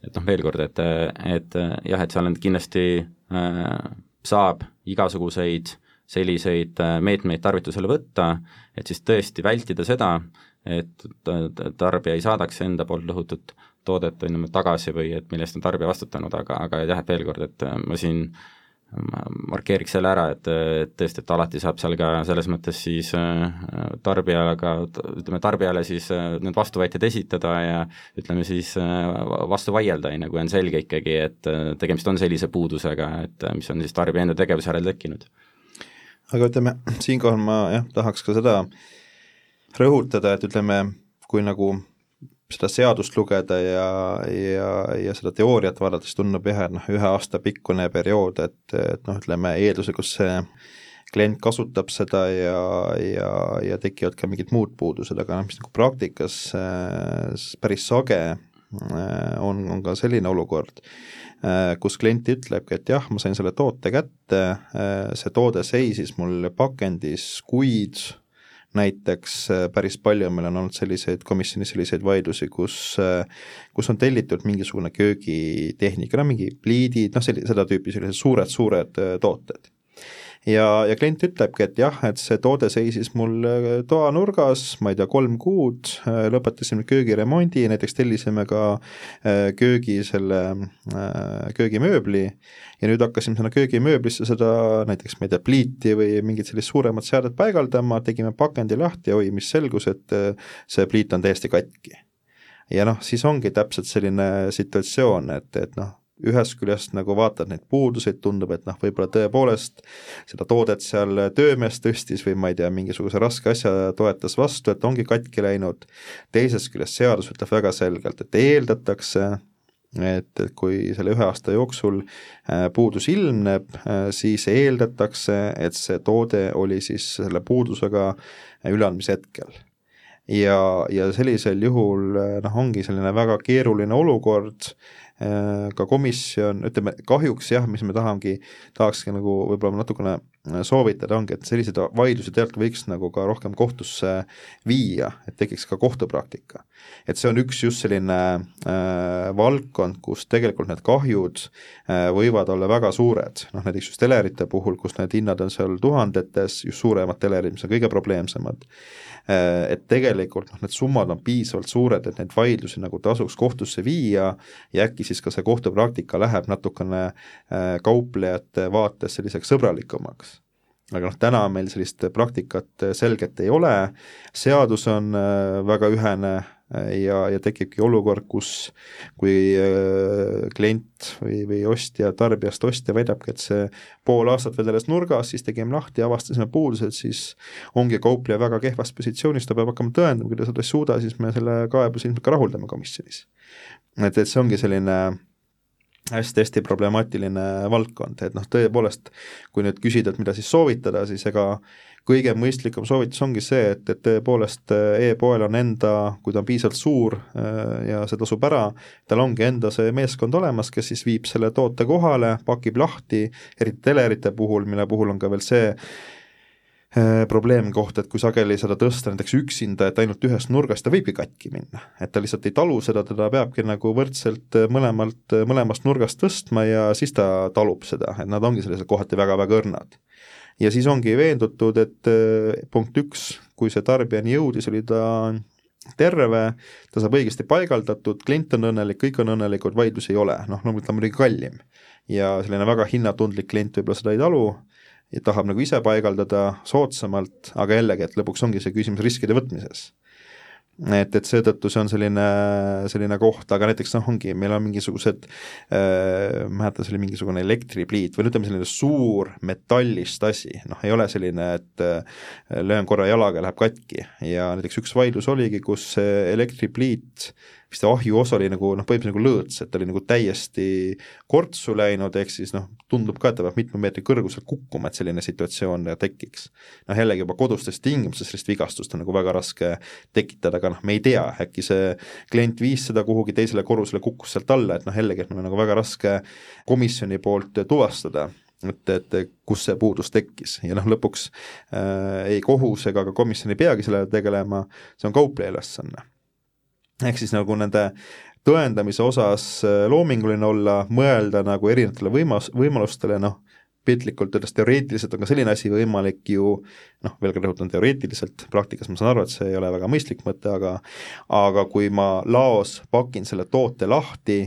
et noh, veel kord, et, et jah, et seal on kindlasti äh,, saab igasuguseid selliseid äh, meetmeid tarvitusele võtta, et siis tõesti vältida seda, et tarbija ei saadaks enda poolt lõhutud toodet on ju tagasi või et mille eest on tarbija vastutanud, aga, aga jah, et veel kord, et äh, ma siin ma markeeriks selle ära, et, et tõesti, et alati saab seal ka selles mõttes siis äh, tarbijaga, ütleme tarbijale siis äh, need vastuväited esitada ja ütleme siis äh, vastu vaielda, on ju, kui on selge ikkagi, et tegemist on sellise puudusega, et mis on siis tarbija enda tegevuse järel tekkinud. aga ütleme, siinkohal ma jah, tahaks ka seda rõhutada, et ütleme, kui nagu seda seadust lugeda ja, ja, ja seda teooriat vaadates tundub jah, et noh, ühe aasta pikkune periood, et, et noh, ütleme eelduslikult see klient kasutab seda ja, ja, ja tekivad ka mingid muud puudused, aga noh, mis nagu praktikas äh, päris sage äh, on, on ka selline olukord, äh, kus klient ütlebki, et jah, ma sain selle toote kätte, see toode seisis mul pakendis kuid näiteks äh, päris palju meil on olnud selliseid, komisjonis selliseid vaidlusi, kus äh, kus on tellitud mingisugune köögitehnika, no mingi pliidid, noh, selli-, seda tüüpi sellised suured-suured äh, tooted ja, ja klient ütlebki, et jah, et see toode seisis mul äh, toanurgas, ma ei tea, kolm kuud, äh, lõpetasime köögiremondi, näiteks tellisime ka äh, köögi selle, köögimööbli ja nüüd hakkasime sinna köögimööblisse seda näiteks, ma ei tea, pliiti või mingit sellist suuremat seadet paigaldama, tegime pakendi lahti ja oi, mis selgus, et see pliit on täiesti katki. ja noh, siis ongi täpselt selline situatsioon, et, et noh, ühest küljest nagu vaatad neid puuduseid, tundub, et noh, võib-olla tõepoolest seda toodet seal töömees tõstis või ma ei tea, mingisuguse raske asja toetas vastu, et ongi katki läinud, teisest küljest seadus ütleb väga selgelt, et eeldatakse, et kui selle ühe aasta jooksul äh, puudus ilmneb, äh, siis eeldatakse, et see toode oli siis selle puudusega üleandmise hetkel. Ja, ja sellisel juhul noh, ongi selline väga keeruline olukord, Äh, ka komisjon, ütleme kahjuks jah, mis me tahamegi, tahakski nagu võib-olla natukene äh, soovitada, ongi, et selliseid vaidlusi tegelikult võiks nagu ka rohkem kohtusse viia, et tekiks ka kohtupraktika. Et see on üks just selline äh, valdkond, kus tegelikult need kahjud äh, võivad olla väga suured, noh näiteks just telerite puhul, kus need hinnad on seal tuhandetes, just suuremad telerid, mis on kõige probleemsemad Äh, et tegelikult noh, need summad on piisavalt suured, et neid vaidlusi nagu tasuks kohtusse viia ja äkki siis ka see kohtupraktika läheb natukene äh, kauplejate vaates selliseks sõbralikumaks. Aga noh, täna meil sellist praktikat selget ei ole, seadus on äh, väga ühene ja, ja tekibki olukord, kus kui äh, klient või, või ostja, tarbijast ostja väidabki, et see pool aastat vedeles nurgas, siis tegime lahti, avastasime puudused, siis ongi kaupleja väga kehvas positsioonis, ta peab hakkama tõendama, kui ta seda ei suuda, siis me selle kaebuse ilmselt ka rahuldame komisjonis. et, et see ongi selline hästi-hästi problemaatiline valdkond, et noh, tõepoolest, kui nüüd küsida, et mida siis soovitada, siis ega kõige mõistlikum soovitus ongi see, et, et tõepoolest äh, e-poel on enda, kui ta on piisavalt suur äh, ja see tasub ära, tal ongi enda see meeskond olemas, kes siis viib selle toote kohale, pakib lahti, eriti telerite puhul, mille puhul on ka veel see probleemkoht, et kui sageli seda tõsta näiteks üksinda, et ainult ühest nurgast, ta võibki katki minna. et ta lihtsalt ei talu seda, teda peabki nagu võrdselt mõlemalt, mõlemast nurgast tõstma ja siis ta talub seda, et nad ongi sellised kohati väga-väga õrnad ja siis ongi veendutud, et äh, punkt üks, kui see tarbijani jõudis, oli ta terve, ta saab õigesti paigaldatud, klient on õnnelik, kõik on õnnelikud, vaidlusi ei ole, noh, loomulikult on muidugi kallim. ja selline väga hinnatundlik klient võib-olla seda ei talu ja tahab nagu ise paigaldada soodsamalt, aga jällegi, et lõpuks ongi see küsimus riskide võtmises. Et, et seetõttu see on selline, selline koht, aga näiteks noh, ongi, meil on mingisugused äh,, ma mäletan, see oli mingisugune elektripliit või ütleme, selline suur metallist asi, noh, ei ole selline, et äh, löön korra jalaga, läheb katki. Ja näiteks üks vaidlus oligi, kus elektripliit vist see ahjuosa oli nagu noh, põhimõtteliselt nagu lõõts, et ta oli nagu täiesti kortsu läinud, ehk siis noh, tundub ka, et ta peab mitme meetri kõrguselt kukkuma, et selline situatsioon tekiks. noh, jällegi juba kodustes tingimustes sellist vigastust on nagu väga raske tekitada, aga noh, me ei tea, äkki see klient viis seda kuhugi teisele korrusele, kukkus sealt alla, et noh, jällegi, et meil on nagu väga raske komisjoni poolt tuvastada et, et kus see puudus tekkis ja noh, lõpuks äh, ei kohus ega ka komisjon ei peagi sellega tegelema, see on kaupleja ülesanne ehk siis nagu nende tõendamise osas äh, loominguline olla, mõelda nagu erinevatele võimas, võimalustele, noh, piltlikult öeldes teoreetiliselt on ka selline asi võimalik ju noh, veel kord rõhutan teoreetiliselt, praktikas ma saan aru, et see ei ole väga mõistlik mõte, aga aga kui ma laos pakin selle toote lahti,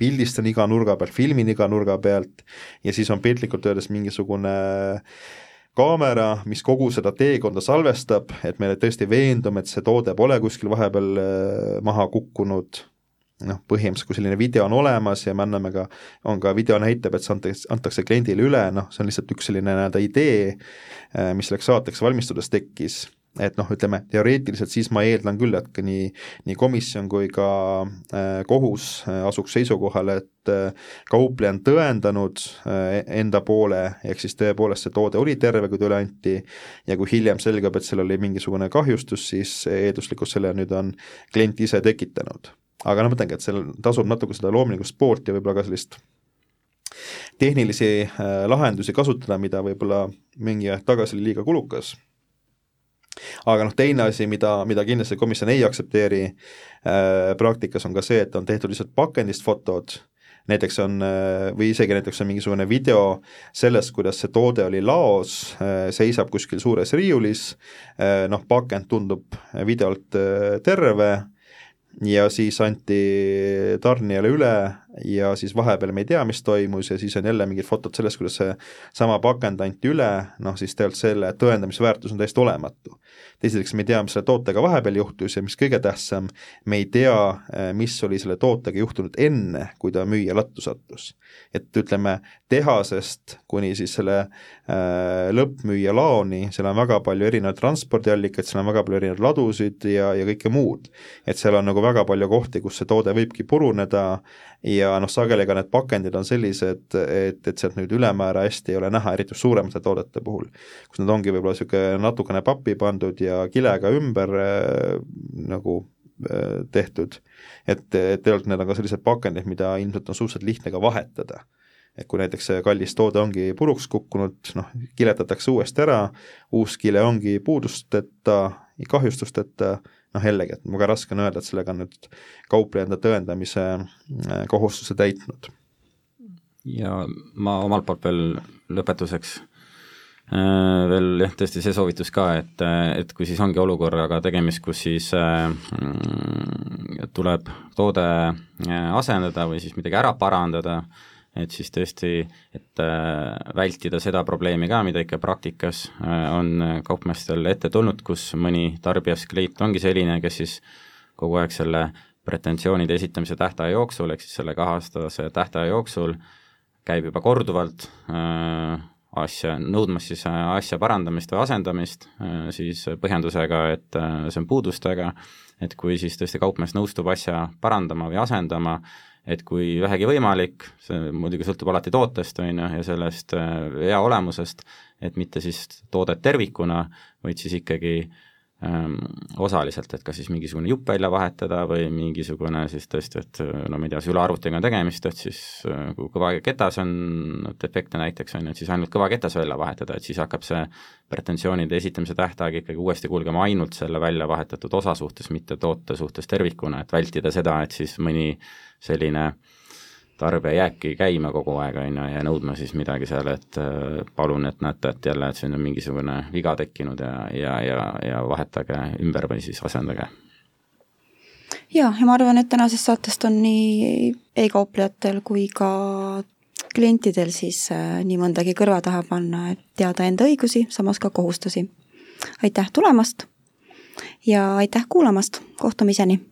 pildistan iga nurga pealt, filmin iga nurga pealt ja siis on piltlikult öeldes mingisugune kaamera, mis kogu seda teekonda salvestab, et me tõesti veendume, et see toode pole kuskil vahepeal äh, maha kukkunud, noh, põhimõtteliselt kui selline video on olemas ja me anname ka, on ka video näitab, et see antakse, antakse kliendile üle, noh, see on lihtsalt üks selline nii-öelda idee, äh, mis selleks saateks valmistudes tekkis et noh, ütleme teoreetiliselt siis ma eeldan küll, et ka nii, nii komisjon kui ka äh, kohus äh, asuks seisukohale, et äh, kaupleja on tõendanud äh, enda poole, ehk siis tõepoolest see toode oli terve, kui ta üle anti, ja kui hiljem selgub, et seal oli mingisugune kahjustus, siis eelduslikult selle nüüd on klient ise tekitanud. aga noh, mõtlengi, et seal tasub natuke seda loomingust poolt ja võib-olla ka sellist tehnilisi äh, lahendusi kasutada, mida võib-olla mingi aeg tagasi oli liiga kulukas aga noh, teine asi, mida, mida kindlasti komisjon ei aktsepteeri äh, praktikas, on ka see, et on tehtud lihtsalt pakendist fotod, näiteks on äh, või isegi näiteks on mingisugune video sellest, kuidas see toode oli laos, äh, seisab kuskil suures riiulis, äh, noh, pakend tundub videolt terve ja siis anti tarnijale üle ja siis vahepeal me ei tea, mis toimus ja siis on jälle mingid fotod sellest, kuidas see sama pakend anti üle, noh siis tegelikult selle tõendamisväärtus on täiesti olematu. teiseks, me ei tea, mis selle tootega vahepeal juhtus ja mis kõige tähtsam, me ei tea, mis oli selle tootega juhtunud enne, kui ta müüja lattu sattus. et ütleme, tehasest kuni siis selle äh, lõppmüüja laoni, seal on väga palju erinevaid transpordiallikaid, seal on väga palju erinevaid ladusid ja, ja kõike muud. et seal on nagu väga palju kohti, kus see toode võibki puruneda ja noh, sageli ka need pakendid on sellised, et, et sealt nüüd ülemäära hästi ei ole näha, eriti suuremate toodete puhul, kus nad ongi võib-olla niisugune natukene pappi pandud ja kilega ümber äh, nagu äh, tehtud. et, et tegelikult need on ka sellised pakendid, mida ilmselt on suhteliselt lihtne ka vahetada et kui näiteks see kallis toode ongi puruks kukkunud, noh, kiletatakse uuesti ära, uus kile ongi puudusteta, kahjustusteta, noh jällegi, et väga raske on öelda, et sellega on nüüd kaupleja enda tõendamise äh, kohustuse täitnud. ja ma omalt poolt veel lõpetuseks äh, veel jah, tõesti see soovitus ka, et, et kui siis ongi olukorraga tegemist, kus siis äh, tuleb toode äh, asendada või siis midagi ära parandada äh,, et siis tõesti, et äh, vältida seda probleemi ka, mida ikka praktikas äh, on kaupmeestel ette tulnud, kus mõni tarbijast klient ongi selline, kes siis kogu aeg selle pretensioonide esitamise tähtaja jooksul, ehk siis selle kaheaastase tähtaja jooksul käib juba korduvalt äh, asja, nõudmas siis asja parandamist või asendamist, siis põhjendusega, et see on puudustega, et kui siis tõesti kaupmees nõustub asja parandama või asendama, et kui vähegi võimalik, see muidugi sõltub alati tootest, on ju, ja sellest hea äh, olemusest, et mitte siis toodet tervikuna, vaid siis ikkagi ähm, osaliselt, et kas siis mingisugune jupp välja vahetada või mingisugune siis tõesti, et no ma ei tea, sülearvutiga on tegemist, et siis äh, kui kõva ketas on defektne näiteks, on ju, et siis ainult kõva ketas välja vahetada, et siis hakkab see pretensioonide esitamise tähtaeg ikkagi uuesti kulgema ainult selle välja vahetatud osa suhtes, mitte toote suhtes tervikuna, et vältida seda, et siis mõni selline tarbija jääbki käima kogu aeg, on ju, ja nõudma siis midagi seal, et äh, palun, et näete, et jälle, et siin on mingisugune viga tekkinud ja, ja, ja, ja vahetage ümber või siis asendage. jaa, ja ma arvan, et tänasest saatest on nii e-kauplejatel kui ka klientidel siis äh, nii mõndagi kõrva taha panna, et teada enda õigusi, samas ka kohustusi. aitäh tulemast ja aitäh kuulamast, kohtumiseni!